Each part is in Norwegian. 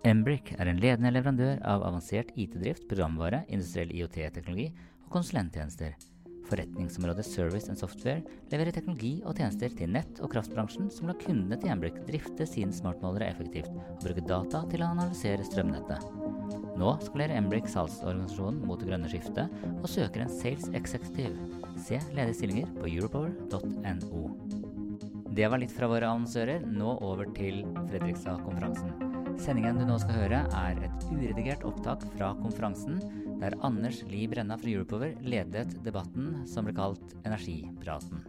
Embrick er en ledende leverandør av avansert IT-drift, programvare, industriell IOT-teknologi og konsulenttjenester. Forretningsområdet Service and Software leverer teknologi og tjenester til nett- og kraftbransjen som lar kundene til Embrick drifte sine smartmålere effektivt og bruke data til å analysere strømnettet. Nå skalerer Embrick salgsorganisasjonen mot det grønne skiftet og søker en sales executive. Se ledige stillinger på europower.no. Det var litt fra våre annonsører. Nå over til Fredrikstad-konferansen. Sendingen du nå skal høre, er et uredigert opptak fra konferansen, der Anders Li Brenna fra Europower ledet debatten som ble kalt Energipraten.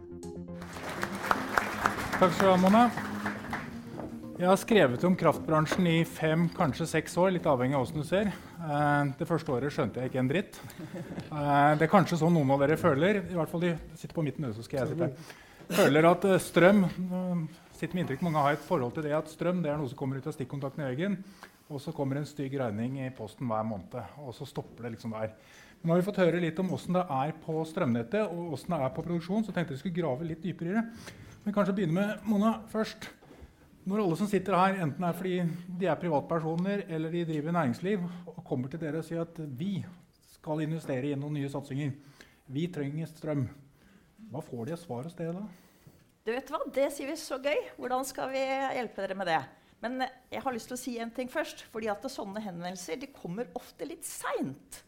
Takk skal du ha, Mona. Jeg har skrevet om kraftbransjen i fem, kanskje seks år, litt avhengig av hvordan du ser. Eh, det første året skjønte jeg ikke en dritt. Eh, det er kanskje sånn noen av dere føler. I hvert fall de sitter på midten, så skal jeg sitte her. Føler at eh, strøm sitter med inntrykk Mange har et forhold til det at strøm det er noe som kommer ut av stikkontakten i veggen. Og så kommer en stygg regning i posten hver måned. Og så stopper det liksom der. Men nå har vi fått høre litt om åssen det er på strømnettet og åssen det er på produksjon. Så tenkte jeg vi skulle grave litt dypere i det. Men kanskje begynne med Mona først. Når alle som sitter her, enten er fordi de er privatpersoner eller de driver næringsliv, og kommer til dere og sier at vi skal investere i noen nye satsinger, vi trenger strøm, hva får de av svar hos dere da? Du vet hva, Det sier vi så gøy. Hvordan skal vi hjelpe dere med det? Men jeg har lyst til å si en ting først. fordi at Sånne henvendelser de kommer ofte litt seint.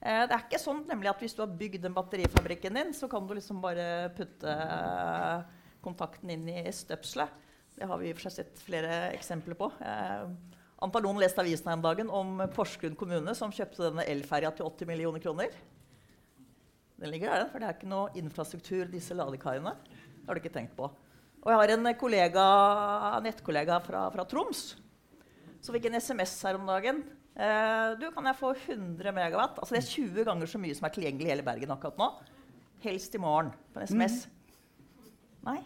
Eh, det er ikke sånn nemlig at hvis du har bygd en batterifabrikken din, så kan du liksom bare putte kontakten inn i støpselet. Det har vi i og for seg sett flere eksempler på. Eh, Antar noen leste avisen her om dagen om Porsgrunn kommune som kjøpte denne elferja til 80 millioner kroner? Den ligger der, for det er ikke noe infrastruktur disse ladekaiene. Det har du ikke tenkt på. Og jeg har en kollega, nettkollega fra, fra Troms som fikk en SMS her om dagen. Eh, du, kan jeg få 100 megawatt? Altså Det er 20 ganger så mye som er tilgjengelig i hele Bergen akkurat nå. Helst i morgen på en SMS. Mm. Nei,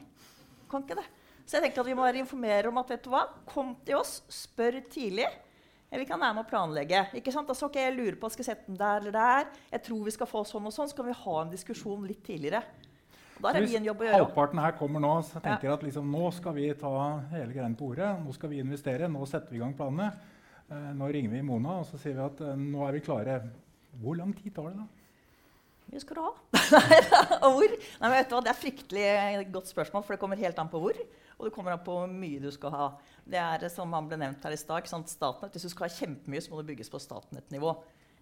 kan ikke det. Så jeg tenkte at vi må være informere om at vet du hva, kom til oss, spør tidlig. Vi kan være med å planlegge. ikke sant? Altså, ok, Jeg lurer på, skal jeg sette den der eller der? Jeg tror vi skal få sånn og sånn. Så kan vi ha en diskusjon litt tidligere. Der er vi en jobb å gjøre. halvparten her kommer nå, så tenker ja. at liksom, nå skal vi ta hele greiene på ordet. Nå skal vi investere. Nå setter vi i gang planene. Eh, nå ringer vi Mona og så sier vi at eh, nå er vi klare. Hvor lang tid tar det da? mye skal du ha? og hvor? Nei, vet du hva, Det er fryktelig godt spørsmål, for det kommer helt an på hvor. Og det kommer an på hvor mye du skal ha. Det er som han ble nevnt her i stad, Statnett, Hvis du skal ha kjempemye, så må det bygges på Statnett-nivå.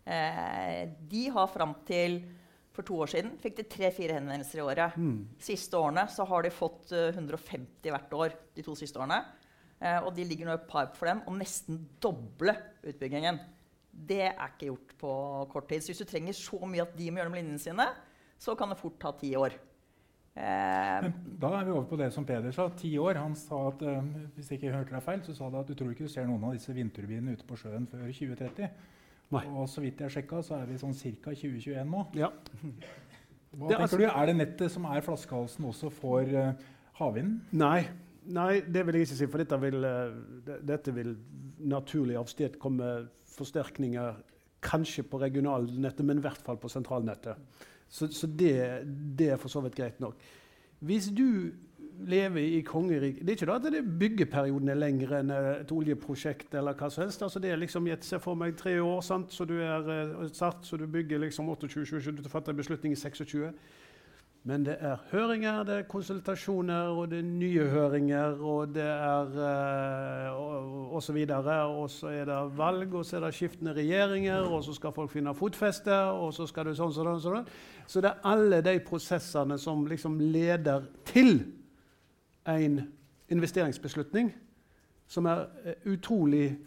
Eh, de har fram til for to år siden fikk de tre-fire henvendelser i året. Mm. Siste årene så har de fått uh, eh, 150 hvert år. de to siste årene. Eh, og de ligger nå i pipe for dem om nesten doble utbyggingen. Det er ikke gjort på kort tid. Så hvis du trenger så mye at de må gjøre om linjene sine, så kan det fort ta ti år. Eh, da er vi over på det som Peder sa. Ti år. Han sa at uh, hvis jeg ikke hørte deg feil, så sa du at du tror ikke du ser noen av disse vindturbinene ute på sjøen før 2030. Nei. Og så vidt jeg sjekka, så er vi sånn ca. 2021 nå. Ja. Hva det, tenker altså, du? Er det nettet som er flaskehalsen også for uh, havvinden? Nei. Nei, det vil jeg ikke si. For dette vil, uh, dette vil naturlig avstedkomme forsterkninger kanskje på regionalnettet, men i hvert fall på sentralnettet. Så, så det, det, er for så vidt greit nok. Hvis du lever i kongeriket Det er ikke da at det byggeperioden er lengre enn et oljeprosjekt. eller hva som helst. Altså det er liksom, Jeg ser for meg tre år, sant? så du er uh, satt, så du bygger liksom 28, 27, du fatter en beslutning i 26. Men det er høringer, det er konsultasjoner, og det er nye høringer, og det er og, og, så videre. Og så er det valg, og så er det skiftende regjeringer, og så skal folk finne fotfeste, og så skal du sånn, sånn, sånn. Så det er alle de prosessene som liksom leder til en investeringsbeslutning som er uh, utrolig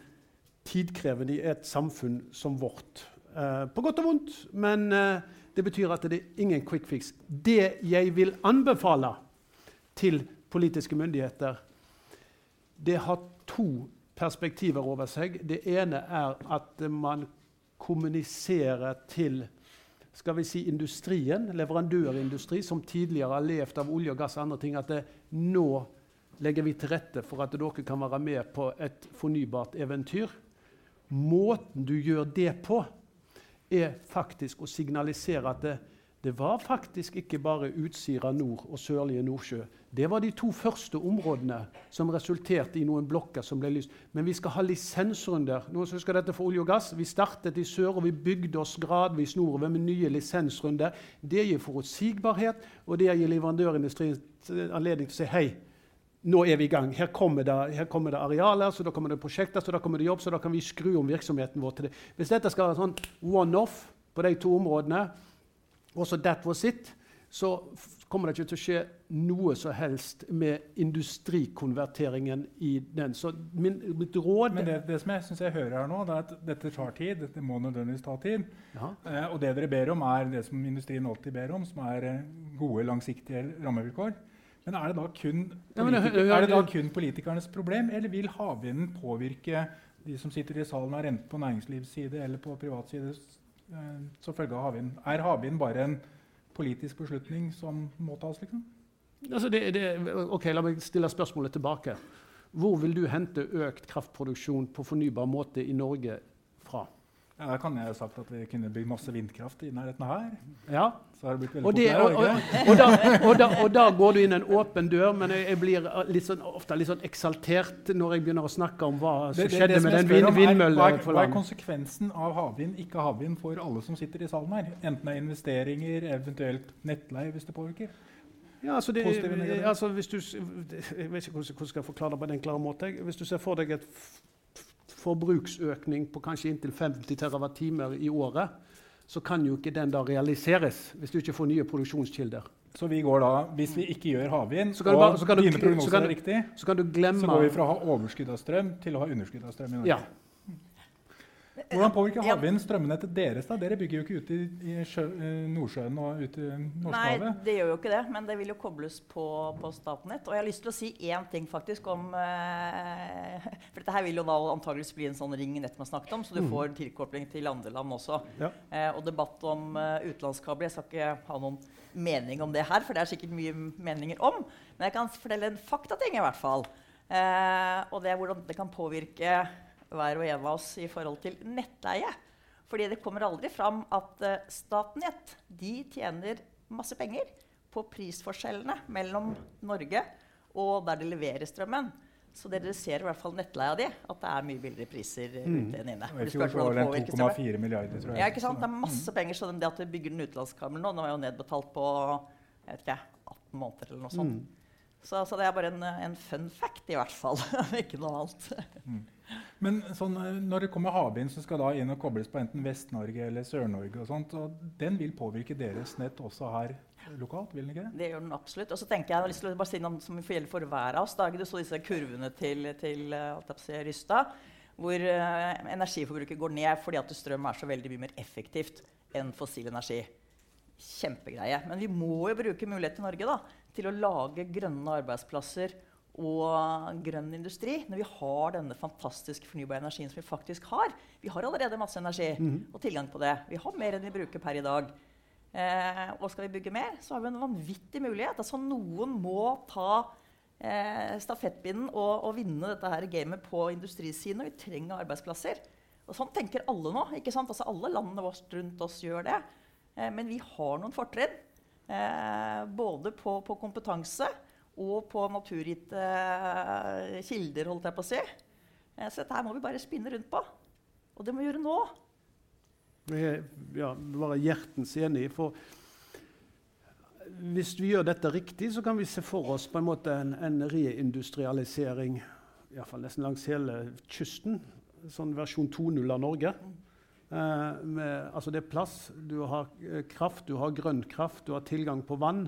tidkrevende i et samfunn som vårt. Eh, på godt og vondt, men det betyr at det er ingen quick fix. Det jeg vil anbefale til politiske myndigheter, det har to perspektiver over seg. Det ene er at man kommuniserer til skal vi si industrien, leverandørindustri, som tidligere har levd av olje og gass og andre ting, at det, nå legger vi til rette for at dere kan være med på et fornybart eventyr. Måten du gjør det på, er faktisk å signalisere at det, det var faktisk ikke bare Utsira nord og Sørlige Nordsjø. Det var de to første områdene som resulterte i noen blokker som ble lyst. Men vi skal ha lisensrunder. Noen husker dette for olje og gass? Vi startet i sør, og vi bygde oss gradvis nordover med nye lisensrunder. Det gir forutsigbarhet, og det gir leverandørindustrien anledning til å si hei, nå er vi i gang. Her kommer, det, her kommer det, arealer, så da kommer det prosjekter, så da kommer det jobb, så da kan vi skru om virksomheten vår til det. Hvis dette skal være sånn one-off på de to områdene, også that was it, så kommer det ikke til å skje noe som helst med industrikonverteringen i den. Så min, mitt råd Men det, det som jeg synes jeg hører her nå, det er at dette tar tid. Det må nødvendigvis ta tid. Ja. Eh, og det dere ber om, er det som industrien alltid ber om, som er eh, gode, langsiktige rammevilkår. Men er det da kun, er det da kun politikernes problem, eller vil havvinden påvirke de som sitter i salen har enten på næringslivsside eller på privat side, eh, som følge av havvind? Er havvind bare en politisk beslutning som må tas, liksom? Altså det, det, ok, La meg stille spørsmålet tilbake. Hvor vil du hente økt kraftproduksjon på fornybar måte i Norge fra? Ja, Da kan jeg ha sagt at vi kunne bygd masse vindkraft i nærheten her. Ja. Så har det blitt veldig og, det, og, og, da, går du inn en åpen dør, men jeg, jeg blir litt sånn, ofte litt sånn eksaltert når jeg begynner å snakke om hva som det, det, skjedde med den vind, vindmøllen. Hva, er konsekvensen av havvind, ikke havvind, for alle som sitter i salen her? Enten det er investeringer, eventuelt nettleie, hvis det påvirker? Ja, altså det, altså hvis du, jeg vet ikke hvordan jeg skal forklare det på den klare måte. Hvis du ser for deg et forbruksøkning på kanskje inntil 50 TWh i året, så kan jo ikke den da realiseres hvis du ikke får nye produksjonskilder. Så vi går da, hvis vi ikke gjør havvind, og dine prognoser er riktig, så, kan du glemme, så går vi fra å ha overskudd av strøm til å ha underskudd av strøm i Norge. Ja. Hvordan påvirker havvind strømnettet deres? da? Dere bygger jo ikke ute i, i eh, Nordsjøen og ute i Norskehavet. Nei, det gjør jo ikke det, men det vil jo kobles på, på Statnett. Og jeg har lyst til å si én ting faktisk om eh, For dette her vil jo da antageligvis bli en sånn ring nett man snakket om, så du mm. får tilkobling til andre land også. Ja. Eh, og debatt om uh, utenlandskabler. Jeg skal ikke ha noen mening om det her, for det er sikkert mye meninger om. Men jeg kan fortelle en faktating i hvert fall. Eh, og det er hvordan det kan påvirke hver og en av oss i forhold til nettleie. Fordi det kommer aldri fram at uh, Statnett de tjener masse penger på prisforskjellene mellom Norge og der de leverer strømmen. Så dere ser i hvert fall nettleia di, at det er mye billigere priser mm. ute enn inne. I fjor var den 2,4 milliarder, tror jeg. Ja, ikke sant? Det er masse penger. Så det at vi bygger den utenlandskabelen nå, den var jo nedbetalt på jeg vet ikke, 18 måneder eller noe sånt. Mm. Så, så, det er bare en, en, fun fact, i hvert fall. ikke noe annet. Mm. Men sånn, eh, når det kommer havvind som skal da inn og kobles på enten Vest-Norge eller Sør-Norge, og sånt, og den vil påvirke deres nett også her lokalt? vil den ikke Det Det gjør den absolutt. Og så tenker jeg, jeg har lyst til å bare si noe som gjelder for hver av oss. Da du så disse kurvene til, til si, Rystad, hvor uh, energiforbruket går ned fordi at strøm er så veldig mye mer effektivt enn fossil energi. Kjempegreie. Men vi må jo bruke mulighet i Norge da, til å lage grønne arbeidsplasser og grønn industri, når vi har denne fantastiske fornybare energien som vi faktisk har. Vi har allerede masse energi mm. og tilgang på det. Vi har mer enn vi bruker per i dag. Eh, og skal vi bygge mer, så har vi en vanvittig mulighet. Altså Noen må ta eh, stafettpinnen og, og, vinne dette her gamet på industrisiden. Og vi trenger arbeidsplasser. Og sånn tenker alle nå. ikke sant? Altså Alle landene rundt oss gjør det. Eh, men vi har noen fortrinn. Eh, både på, på kompetanse og på naturgitte eh, kilder, holdt jeg på å si. Eh, så dette her må vi bare spinne rundt på. Og det må vi gjøre nå. Jeg er ja, bare hjertens enig. For hvis vi gjør dette riktig, så kan vi se for oss på en måte en, en reindustrialisering iallfall nesten langs hele kysten. Sånn versjon 2.0 av Norge. Eh, med, altså det er plass, du har eh, kraft, du har grønn kraft, du har tilgang på vann.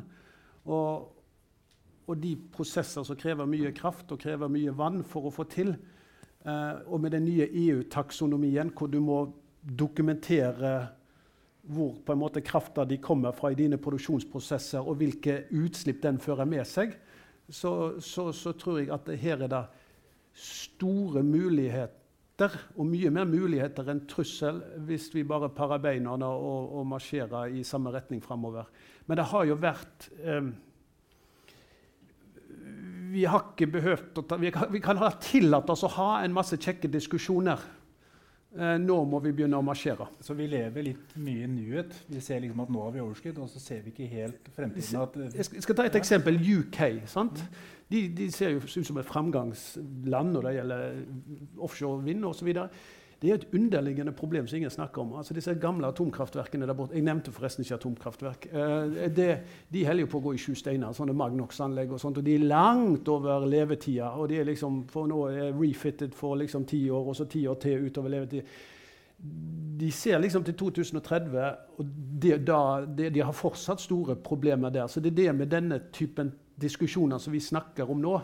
Og, og de prosesser som krever mye kraft og krever mye vann for å få til. Eh, og med den nye EU-taksonomien, hvor du må dokumentere hvor på en måte krafta de kommer fra i dine produksjonsprosesser, og hvilke utslipp den fører med seg, så, så, så tror jeg at her er det store muligheter muligheter, og mye mer muligheter enn trussel, hvis vi bare parer beina og, og marsjerer i samme retning framover. Men det har jo vært eh, Vi har ikke behøvd å ta, vi kan, vi kan ha tillatt oss å ha en masse kjekke diskusjoner. Eh, nå må vi begynne å marsjere. Så vi lever litt mye i nuet. Vi ser liksom at nå har vi overskudd, og så ser vi ikke helt fremtiden. Jeg, skal, jeg skal ta et eksempel. UK. sant? De, de ser jo ut som et framgangsland når det gjelder offshore vind osv. Det er et underliggende problem som ingen snakker om. Altså disse gamle atomkraftverkene der borte, Jeg nevnte forresten ikke atomkraftverk. Eh, det, de holder jo på å gå i sju steiner, sånne Magnox-anlegg. og sånt, og De er langt over levetida. og de er liksom, for Nå er refitted for liksom ti år, og så ti år til utover levetid. De ser liksom til 2030, og de, da, de, de har fortsatt store problemer der. Så det er det med denne typen diskusjoner som vi snakker om nå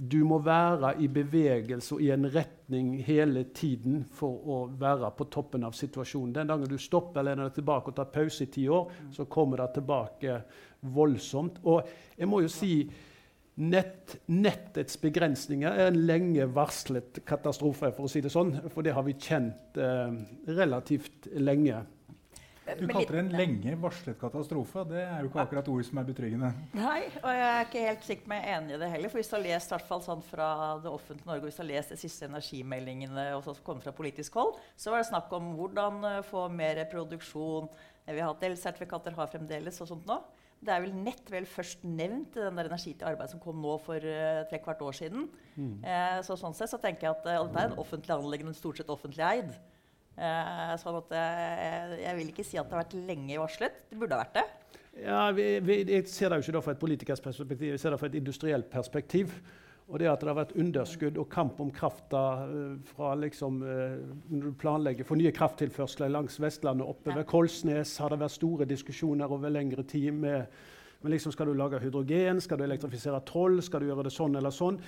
du må være i bevegelse og i en retning hele tiden for å være på toppen av situasjonen. Den dagen du stopper eller er tilbake og tar pause i ti år, så kommer det tilbake voldsomt. Og jeg må jo si nett, nettets begrensninger er en lenge varslet katastrofe, for å si det sånn. For det har vi kjent eh, relativt lenge. Du kalte det en lenge varslet katastrofe. Det er jo ikke akkurat ord som er betryggende. Nei, og jeg er ikke helt sikkert meg enig i det heller. For hvis du har lest hvert fall sånn fra det offentlige Norge, hvis du har lest de siste energimeldingene og som kom fra politisk hold, så var det snakk om hvordan uh, få mer produksjon. Vi har hatt elsertifikater, har fremdeles og sånt nå. Det er vel nett vel først nevnt den der energi til arbeid som kom nå for uh, tre kvart år siden. Mm. Eh, så sånn sett så tenker jeg at uh, dette er en offentlig anliggende, stort sett offentlig eid. Eh, sånn at jeg, jeg vil ikke si at det har vært lenge varslet. Det burde ha vært det. Ja, vi, vi, Jeg ser det jo ikke fra et politikers perspektiv, jeg ser det fra et industrielt perspektiv. Og det at det har vært underskudd og kamp om krafta uh, fra liksom, når du planlegger for nye krafttilførsler langs Vestlandet oppe ved Kolsnes, har det vært store diskusjoner over lengre tid med, men liksom, Skal du lage hydrogen? Skal du elektrifisere Troll? Skal du gjøre det sånn eller sånn?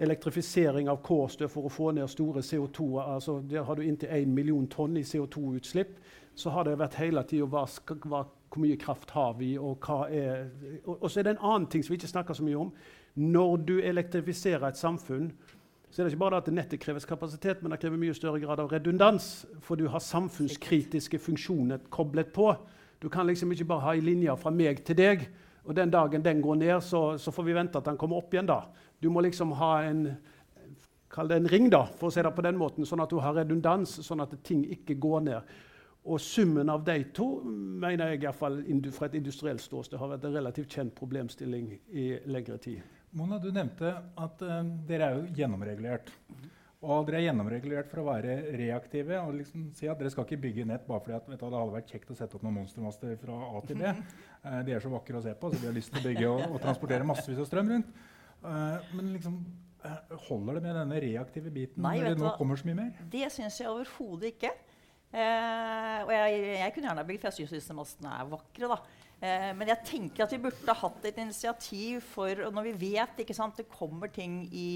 Elektrifisering av Kårstø for å få ned store CO2 altså Der har du inntil 1 million tonn i CO2-utslipp. Så har det vært hele tida hva, hva, hvor mye kraft har vi, og hva er og, og så er det en annen ting som vi ikke snakker så mye om. Når du elektrifiserer et samfunn, så er det ikke bare at nettet kreves kapasitet, men det krever mye større grad av redundans. For du har samfunnskritiske funksjoner koblet på. Du kan liksom ikke bare ha ei linje fra meg til deg. Og den dagen den går ned, så, så får vi vente at den kommer opp igjen da. Du må liksom ha en Kall det en ring, da, for å si det på den måten, sånn at du har redundans, sånn at ting ikke går ned. Og summen av de to mener jeg i fall, fra et industrielt ståsted har vært en relativt kjent problemstilling i lengre tid. Mona, du nevnte at uh, dere er jo gjennomregulert. Og dere er gjennomregulert for å være reaktive og liksom si at dere skal ikke bygge nett bare fordi at, vet du, det hadde vært kjekt å sette opp noen monstermaster fra A til B. Uh, de er så vakre å se på, så de har lyst til å bygge og, og transportere massevis av strøm rundt. Uh, men liksom, uh, holder det med denne reaktive biten Nei, når det nå kommer så mye mer? Det syns jeg overhodet ikke. Uh, og jeg, jeg, kunne gjerne bygd, for jeg syns disse mastene er vakre. da. men jeg tenker at vi burde hatt et initiativ for Når vi vet ikke sant, det kommer ting i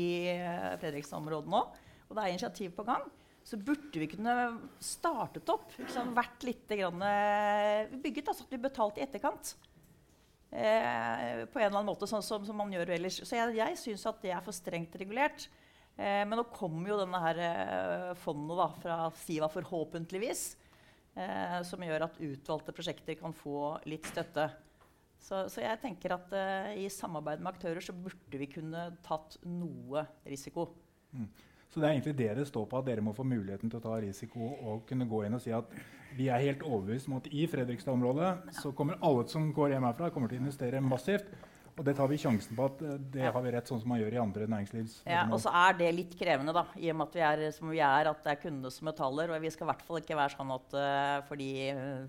Fredrikstad-området nå, og det er initiativ på gang, så burde vi kunne startet opp. Liksom, vært litt grann, bygget, altså at vi betalte i etterkant. Eh, på en eller annen måte, sånn som, som man gjør ellers. Så jeg, jeg syns at det er for strengt regulert. Eh, men nå kommer jo denne her eh, fondet da, fra Siva forhåpentligvis, eh, som gjør at utvalgte prosjekter kan få litt støtte. Så, så jeg tenker at eh, i samarbeid med aktører så burde vi kunne tatt noe risiko. Mm. Så det er egentlig det det står på, at dere må få muligheten til å ta risiko og kunne gå inn og si at vi er helt overbevist om at i Fredrikstad-området så kommer alle som går hjem herfra, kommer til å investere massivt. Og det tar vi sjansen på at eh, det har vi rett, sånn som man gjør i andre næringslivs... Ja, og så er det litt krevende, da, i og med at vi er som vi er, at det er kundene som betaler. Og vi skal i hvert fall ikke være sånn at uh, fordi uh,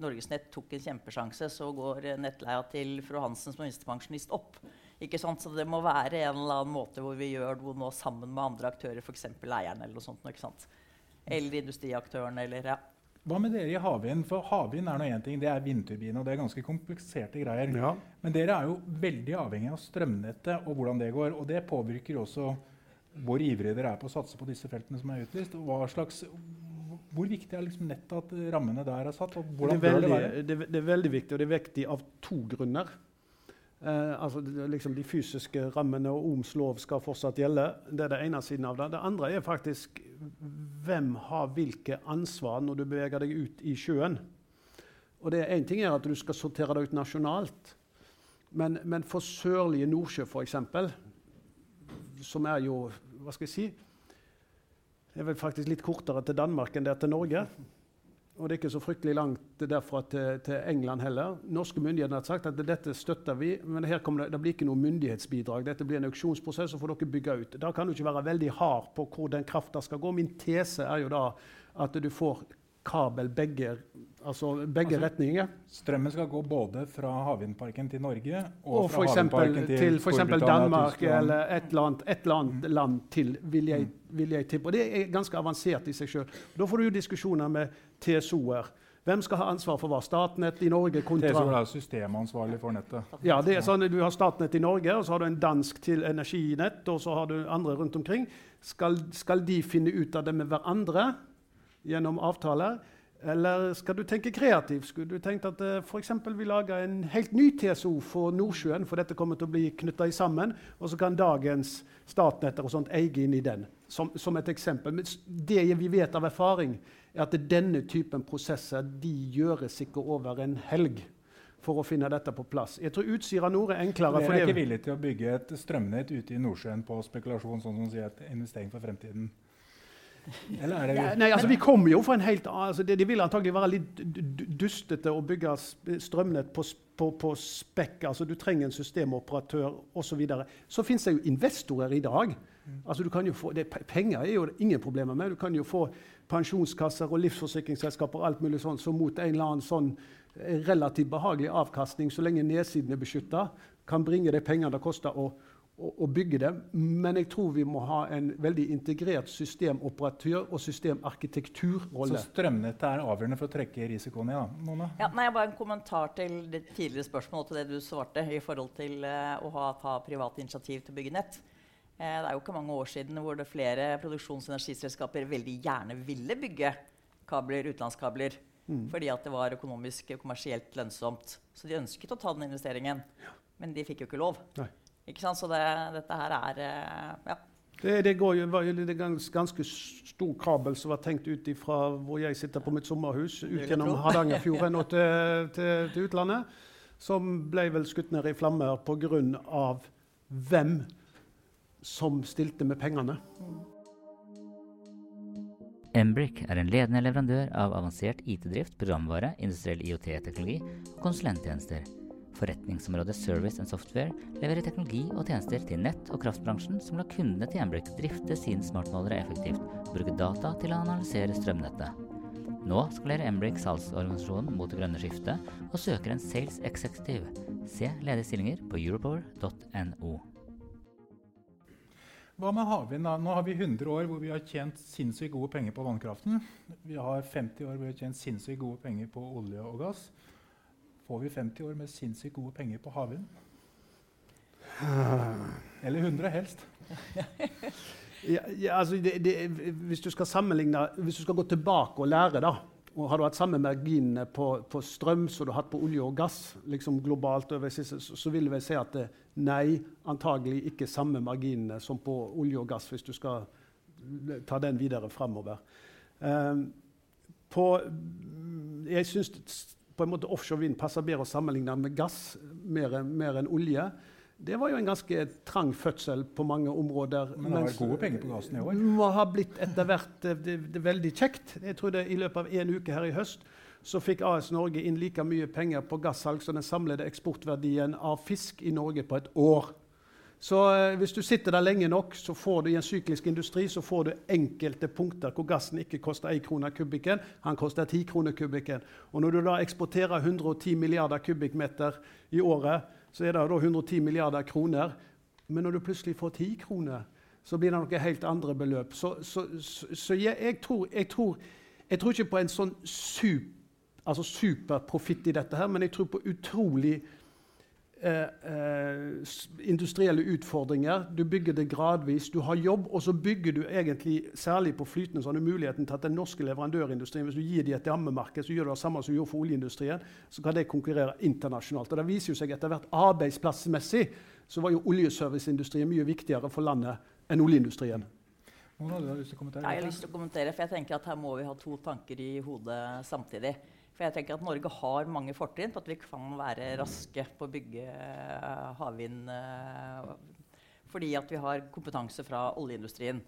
Norgesnett tok en kjempesjanse, så går nettleia til fru Hansen som minstepensjonist opp. Ikke sant? Så det må være en eller annen måte hvor vi gjør noe nå sammen med andre aktører, f.eks. eierne eller noe sånt. Ikke sant? Eller industriaktørene eller ja. Hva med dere i havvind? For havvind er noe en ting, det er vindturbine, og det er ganske kompliserte greier. Ja. Men dere er jo veldig avhengig av strømnettet og hvordan det går. Og det påvirker også hvor ivrige dere er på å satse på disse feltene som er utlyst. Slags, hvor viktig er liksom nettet at rammene der er satt? og hvordan det er, veldig, det, det, det er veldig viktig, og det er viktig av to grunner. Eh, altså liksom De fysiske rammene og Ohms lov skal fortsatt gjelde. Det er det ene siden av det. Det andre er faktisk hvem har hvilke ansvar når du beveger deg ut i sjøen. Og det Én ting er at du skal sortere det ut nasjonalt, men, men for sørlige Nordsjø f.eks., som er jo Hva skal jeg si? Det er vel faktisk litt kortere til Danmark enn det er til Norge. Og det er ikke så fryktelig langt derfra til, til England heller. Norske myndigheter har sagt at dette støtter vi, men det, det, blir ikke noe myndighetsbidrag. Dette blir en auksjonsprosess, så får dere bygge ut. Da kan du ikke være veldig hard på hvor den krafta skal gå. Min tese er jo da at du får kabel begge, altså begge altså, retninger. Strømmen skal gå både fra havvindparken til Norge og, og fra havvindparken til, til f.eks. Danmark eller et eller annet, et eller annet mm. land til, vil jeg, mm. vil jeg tippe. Og det er ganske avansert i seg sjøl. Da får du jo diskusjoner med TSO-er. Hvem skal ha ansvar for hva? Statnett i Norge kontra TSO er systemansvarlig for nettet. Ja, det er sånn at Du har Statnett i Norge, og så har du en dansk til energinett, og så har du andre rundt omkring. Skal, skal de finne ut av det med hverandre? Gjennom avtaler? Eller skal du tenke kreativt? Skulle du tenkt at uh, f.eks. vi lager en helt ny TSO for Nordsjøen, for dette kommer til å bli knytta sammen, og så kan dagens Statnetter og sånt eie inn i den, som, som, et eksempel. Men det vi vet av erfaring, er at denne typen prosesser de gjøres ikke over en helg for å finne dette på plass. Jeg tror Utsira Nord er enklere. Dere er ikke villige til å bygge et strømnett ute i Nordsjøen på spekulasjon, sånn som sier et investering for fremtiden? Eller ja, nei, altså, vi kommer jo fra en helt altså, det, det, vil antagelig være litt dustete å bygge strømnett på, på, på spekk. Altså, du trenger en systemoperatør osv. Så, videre. så fins det jo investorer i dag. Altså, du kan jo få, det, penger er jo ingen problemer med. Du kan jo få pensjonskasser og livsforsikringsselskaper og alt mulig sånn, som mot en eller annen sånn eh, relativt behagelig avkastning, så lenge nedsiden er beskytta, kan bringe de pengene det koster å å, bygge det. Men jeg tror vi må ha en veldig integrert systemoperatør- og systemarkitekturrolle. Så strømnettet er avgjørende for å trekke risikoen i? da, Mona? Ja, nei, Bare en kommentar til det tidligere spørsmålet til det du svarte i forhold til uh, å ha, ta private initiativ til å bygge nett. Uh, det er jo ikke mange år siden hvor det flere produksjons- og energiselskaper veldig gjerne ville bygge kabler, utenlandskabler. Mm. Fordi at det var økonomisk og kommersielt lønnsomt. Så de ønsket å ta den investeringen. Ja. Men de fikk jo ikke lov. Nei. Ikke sant? Så det, dette her er eh, ja. Det, det, går jo, det er ganske, ganske stor kabel som var tenkt ut fra hvor jeg sitter på mitt sommerhus, ut gjennom Hardangerfjorden og til, til, til, utlandet. Som ble vel skutt ned i flammer pga. hvem som stilte med pengene. Embrick er en ledende leverandør av avansert IT-drift, programvare, industriell IOT-teknologi og konsulenttjenester. Forretningsområdet Service and Software leverer teknologi og tjenester til nett- og kraftbransjen som lar kundene til gjenbruk drifte sine smartmålere effektivt og bruke data til å analysere strømnettet. Nå skalerer Embrik salgsorganisasjonen mot det grønne skiftet og søker en sales executive. Se ledige stillinger på europower.no. Hva med havvind? Nå har vi 100 år hvor vi har tjent sinnssykt gode penger på vannkraften. Vi har 50 år hvor vi har tjent sinnssykt gode penger på olje og gass får vi 50 år med sinnssykt gode penger på havvind. Eller 100, helst. ja, ja, altså det, det, hvis du skal sammenligne, hvis du skal gå tilbake og lære, da, og Har du hatt samme marginene på, på, strøm som du har hatt på olje og gass, liksom globalt, over, så, så vil jeg si at det, nei, antagelig ikke samme marginene som på olje og gass, hvis du skal ta den videre framover. Um, på, jeg synes på en måte offshore vind passer bedre å sammenligne med gass mer, mer enn olje. Det var jo en ganske trang fødsel på mange områder. Men det vært gode penger på gassen i år? Må ha blitt etter hvert det, det, det veldig kjekt. Jeg tror det I løpet av en uke her i høst så fikk AS Norge inn like mye penger på gassalg som den samlede eksportverdien av fisk i Norge på et år. Så eh, hvis du sitter der lenge nok, så får du i en syklisk industri så får du enkelte punkter hvor gassen ikke koster 1 krone kubikken, han koster 10 kroner kubikken. Og når du da eksporterer 110 milliarder kubikkmeter i året, så er det da 110 milliarder kroner. Men når du plutselig får 10 kroner, så blir det noen helt andre beløp. Så, så, så, så jeg, jeg, tror, jeg, tror, jeg, tror, ikke på en sånn super, altså superprofitt i dette, her, men jeg tror på utrolig eh, eh, industrielle utfordringer. Du bygger det gradvis. Du har jobb, og så bygger du egentlig, særlig på flytende, sånne muligheten til at den norske leverandørindustrien Hvis du gir dem et rammemarked, så gjør du det samme som du gjorde for oljeindustrien. Så kan det konkurrere internasjonalt. Og Det viser jo seg etter hvert arbeidsplassmessig så var jo oljeserviceindustrien mye viktigere for landet enn oljeindustrien. Mona, du har lyst til å kommentere? Ja, jeg har lyst til å kommentere, for jeg tenker at Her må vi ha to tanker i hodet samtidig. For jeg tenker at Norge har mange fortrinn på at vi kan være raske på å bygge uh, havvind uh, fordi at vi har kompetanse fra oljeindustrien.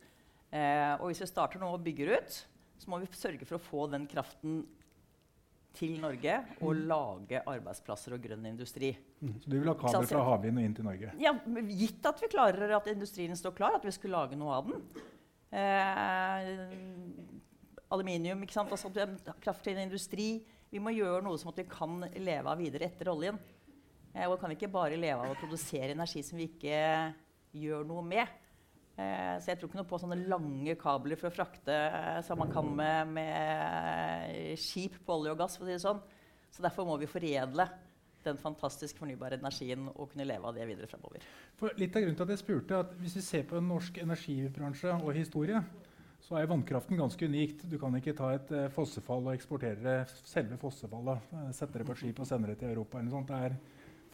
Uh, og hvis vi starter nå og bygger ut, så må vi sørge for å få den kraften til Norge og mm. lage arbeidsplasser og grønn industri. Mm. Så du vil ha kabel fra havvind og inn til Norge? Ja, Gitt at vi klarer at industrien står klar, at vi skulle lage noe av den. aluminium, ikke sant? Altså, kraftkrevende industri vi må gjøre noe som at vi kan leve av videre etter oljen. Eh, og kan ikke bare leve av å produsere energi som vi ikke gjør noe med. Eh, så jeg tror ikke noe på sånne lange kabler for å frakte eh, som man kan med, med skip på olje og gass. for å si det sånn. Så derfor må vi foredle den fantastisk fornybare energien og kunne leve av det videre fremover. For litt av grunnen til at jeg spurte at Hvis vi ser på norsk energibransje og historie, så er vannkraften ganske unikt. Du kan ikke ta et eh, fossefall og eksportere selve fossefallet. Uh, sette det på et skip og sende det til Europa. Er,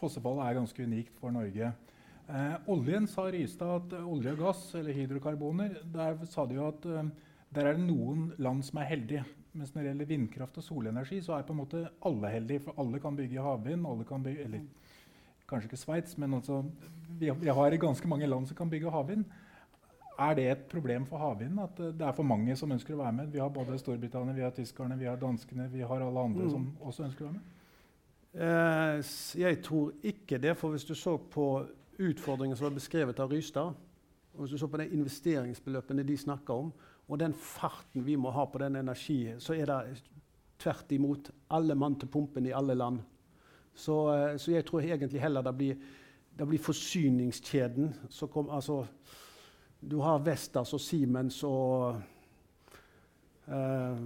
fossefallet er ganske unikt for Norge. Eh, oljen sa Rystad at olje og gass, eller hydrokarboner, der sa de jo at der er det noen land som er heldige. Mens når det gjelder vindkraft og solenergi, så er på en måte alle heldige. For alle kan bygge havvind. alle kan bygge, eller Kanskje ikke Sveits, men altså, vi, vi har ganske mange land som kan bygge havvind. Er det et problem for havvinden at det er for mange som ønsker å være med? Vi har både Storbritannia, vi har tyskerne, vi har danskene, vi har alle andre mm. som også ønsker å være med. Eh, jeg tror ikke det. For hvis du så på utfordringen som var beskrevet av Rystad, og hvis du så på de investeringsbeløpene de snakker om, og den farten vi må ha på den energien, så er det tvert imot alle mann til pumpen i alle land. Så, eh, så jeg tror egentlig heller det blir, det blir forsyningskjeden som kommer altså, du har Vestas og Siemens og Uh,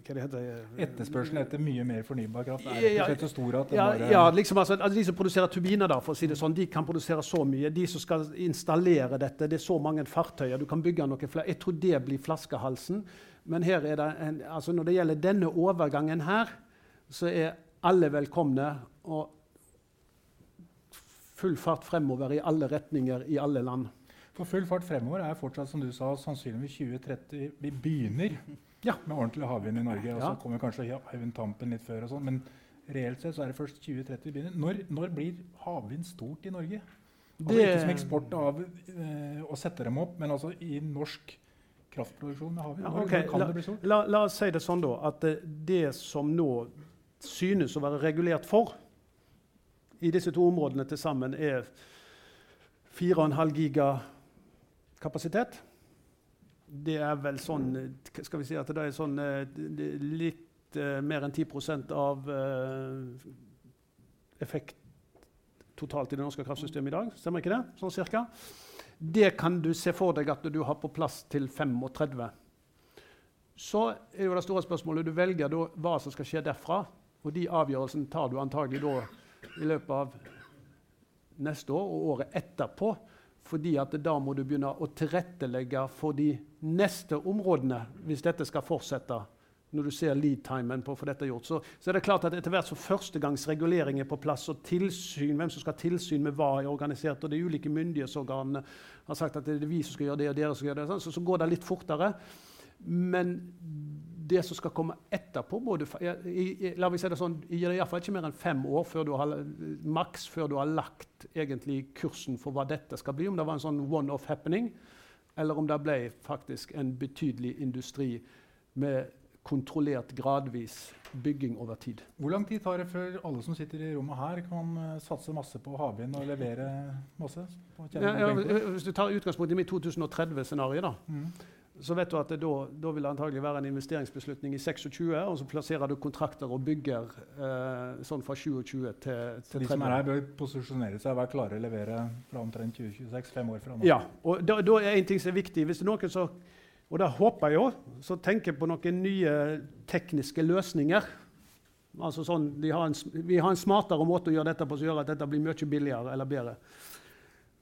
hva det heter Etterspørselen etter mye mer fornybar kraft er ja, så stor at ja, ja, liksom, altså, altså, De som produserer turbiner, da, for å si det sånn, de kan produsere så mye. De som skal installere dette, det er så mange fartøyer. Du kan bygge noe flere. Jeg tror det blir flaskehalsen. Men det en, altså når det gjelder denne overgangen her, så er alle velkomne. Og full fart fremover i alle retninger i alle land. For full fart fremover er fortsatt som du sa, sannsynligvis 2030. Vi begynner ja, med ordentlig havvind i Norge. og Så kommer kanskje Hywind Tampen litt før. og sånn, Men reelt sett så er det først 2030 vi begynner. Når, når blir havvind stort i Norge? Altså det... Ikke som eksport av eh, å sette dem opp, men altså i norsk kraftproduksjon med havvind. Ja, okay. kan la, det bli stort? La, la, oss si det sånn, da, at det, det som nå synes å være regulert for i disse to områdene til sammen, er 4,5 giga kapasitet. Det er vel sånn Skal vi si at det er sånn eh, litt uh, mer enn 10% av uh, effekt totalt i det norske kraftsystemet i dag. Stemmer ikke det? Sånn cirka. Det kan du se for deg at du har på plass til 35. Så er jo det store spørsmålet Du velger da hva som skal skje derfra. Og de avgjørelsene tar du antagelig da i løpet av neste år og året etterpå fordi at da må du begynne å tilrettelegge for de neste områdene hvis dette skal fortsette. Når du ser lead-timen på å få dette gjort. Så, så, er det klart at etter hvert som førstegangsregulering er på plass, og tilsyn, hvem som skal ha tilsyn med hva er organisert, og de ulike myndighetsorganene har sagt at det er vi som skal gjøre det, og dere som skal gjøre det, så, så går det litt fortere. Men det som skal komme etterpå både, la meg si det sånn, gir det iallfall ikke mer enn fem år før du har, maks før du har lagt egentlig kursen for hva dette skal bli. Om det var en sånn one-off happening, eller om det ble faktisk en betydelig industri med kontrollert, gradvis bygging over tid. Hvor lang tid tar det før alle som sitter i rommet her, kan uh, satse masse på havvind og levere masse? Ja, ja, hvis du tar utgangspunkt i mitt 2030-scenario, da, mm så vet du at det da, da vil det antagelig være en investeringsbeslutning i 26, og så plasserer du kontrakter og bygger eh, sånn fra 27 til, til 30. De som er her, bør posisjonere seg og være klare å levere fra omtrent 2026, fem år fra nå. Ja, og da, da er en ting som er viktig. Hvis det er noen som, og da håper jeg jo, så tenker på noen nye tekniske løsninger. Altså sånn, har en, vi har en smartere måte å gjøre dette på som gjør at dette blir mye billigere eller bedre.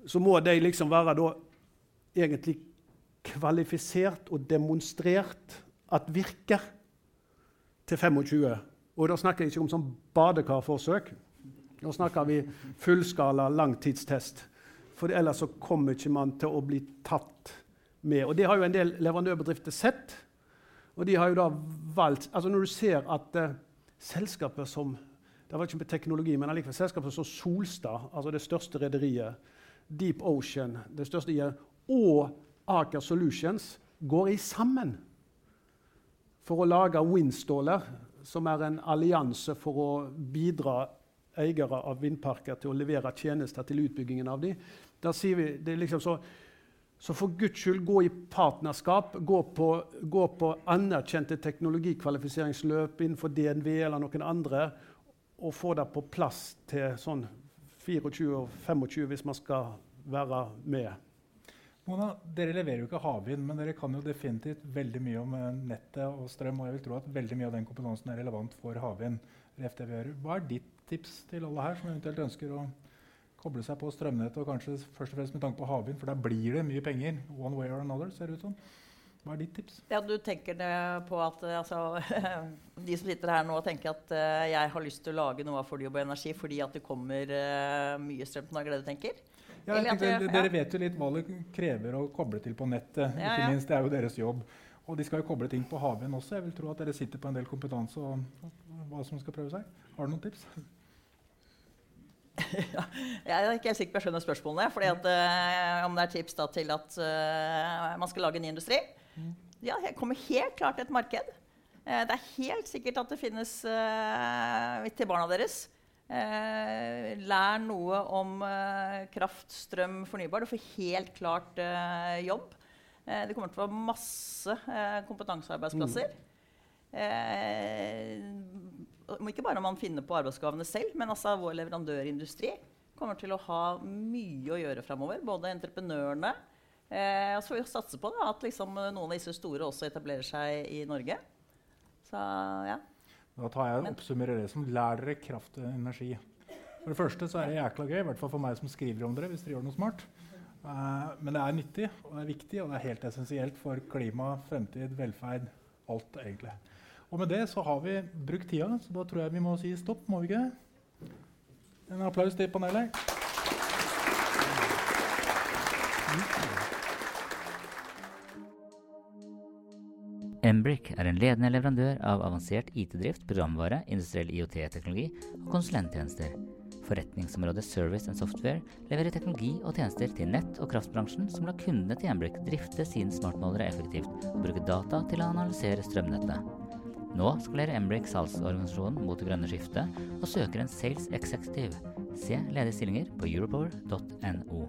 Så må de liksom være da egentlig kvalifisert og demonstrert at virker til 25. Og da snakker jeg ikke om sånn badekarforsøk. Nå snakker vi fullskala langtidstest. For ellers så kommer ikke man til å bli tatt med. Og det har jo en del leverandørbedrifter sett. Og de har jo da valgt altså Når du ser at uh, selskaper som det var ikke med teknologi, men allikevel selskaper som Solstad, altså det største rederiet, Deep Ocean, det største og Aker Solutions går i sammen for å lage Windstaller, som er en allianse for å bidra eiere av vindparker til å levere tjenester til utbyggingen av dem. Da sier vi, det er liksom så, så for Guds skyld, gå i partnerskap. Gå på, gå på anerkjente teknologikvalifiseringsløp innenfor DNV eller noen andre, og få det på plass til sånn 24-25 hvis man skal være med. Mona, dere leverer jo ikke havvind, men dere kan jo definitivt veldig mye om eh, nettet og strøm. Og jeg vil tro at veldig mye av den kompetansen er relevant for havvind. Hva er ditt tips til alle her som eventuelt ønsker å koble seg på strømnettet, og kanskje først og fremst med tanke på havvind, for der blir det mye penger one way or another, ser det ut som. Hva er ditt tips? Ja, du tenker på at altså, De som sitter her nå, tenker at uh, jeg har lyst til å lage noe av fornybar energi fordi at det kommer uh, mye strøm til Norge. det du tenker? Ja, tenker, dere vet jo litt hva det krever å koble til på nettet. Ikke minst, Det er jo deres jobb. Og de skal jo koble ting på havvind også. Jeg vil tro at dere sitter på en del kompetanse og, hva som skal prøve seg. Har du noen tips? ja, jeg er ikke helt sikker på jeg skjønner spørsmålene. Fordi at, øh, om det er tips da, til at øh, man skal lage ny industri? Mm. Ja, det kommer helt klart et marked. Uh, det er helt sikkert at det finnes til barna deres. Eh, lær noe om eh, kraft, strøm, fornybar. Du får helt klart eh, jobb. Eh, det kommer til å være masse eh, kompetansearbeidsplasser. Mm. ikke bare man finner på arbeidsoppgavene selv, men altså vår leverandørindustri kommer til å ha mye å gjøre framover. Både entreprenørene og så får vi satse på da, at liksom, noen av disse store også etablerer seg i Norge. Så ja. Da tar jeg og oppsummerer det som lær dere kraft og energi. For det første så er det jækla gøy, i hvert fall for meg som skriver om dere. hvis dere gjør noe smart. Uh, men det er nyttig og det er viktig og det er helt essensielt for klima, fremtid, velferd. Alt, egentlig. Og med det så har vi brukt tida, så da tror jeg vi må si stopp. Må vi ikke? En applaus til panelet. Embrick er en ledende leverandør av avansert IT-drift, programvare, industriell IOT-teknologi og konsulenttjenester. Forretningsområdet Service and Software leverer teknologi og tjenester til nett- og kraftbransjen som lar kundene til Embrick drifte sine smartmålere effektivt og bruke data til å analysere strømnettet. Nå skalerer Embrick salgsorganisasjonen mot det grønne skiftet og søker en sales executive. Se ledige stillinger på europower.no.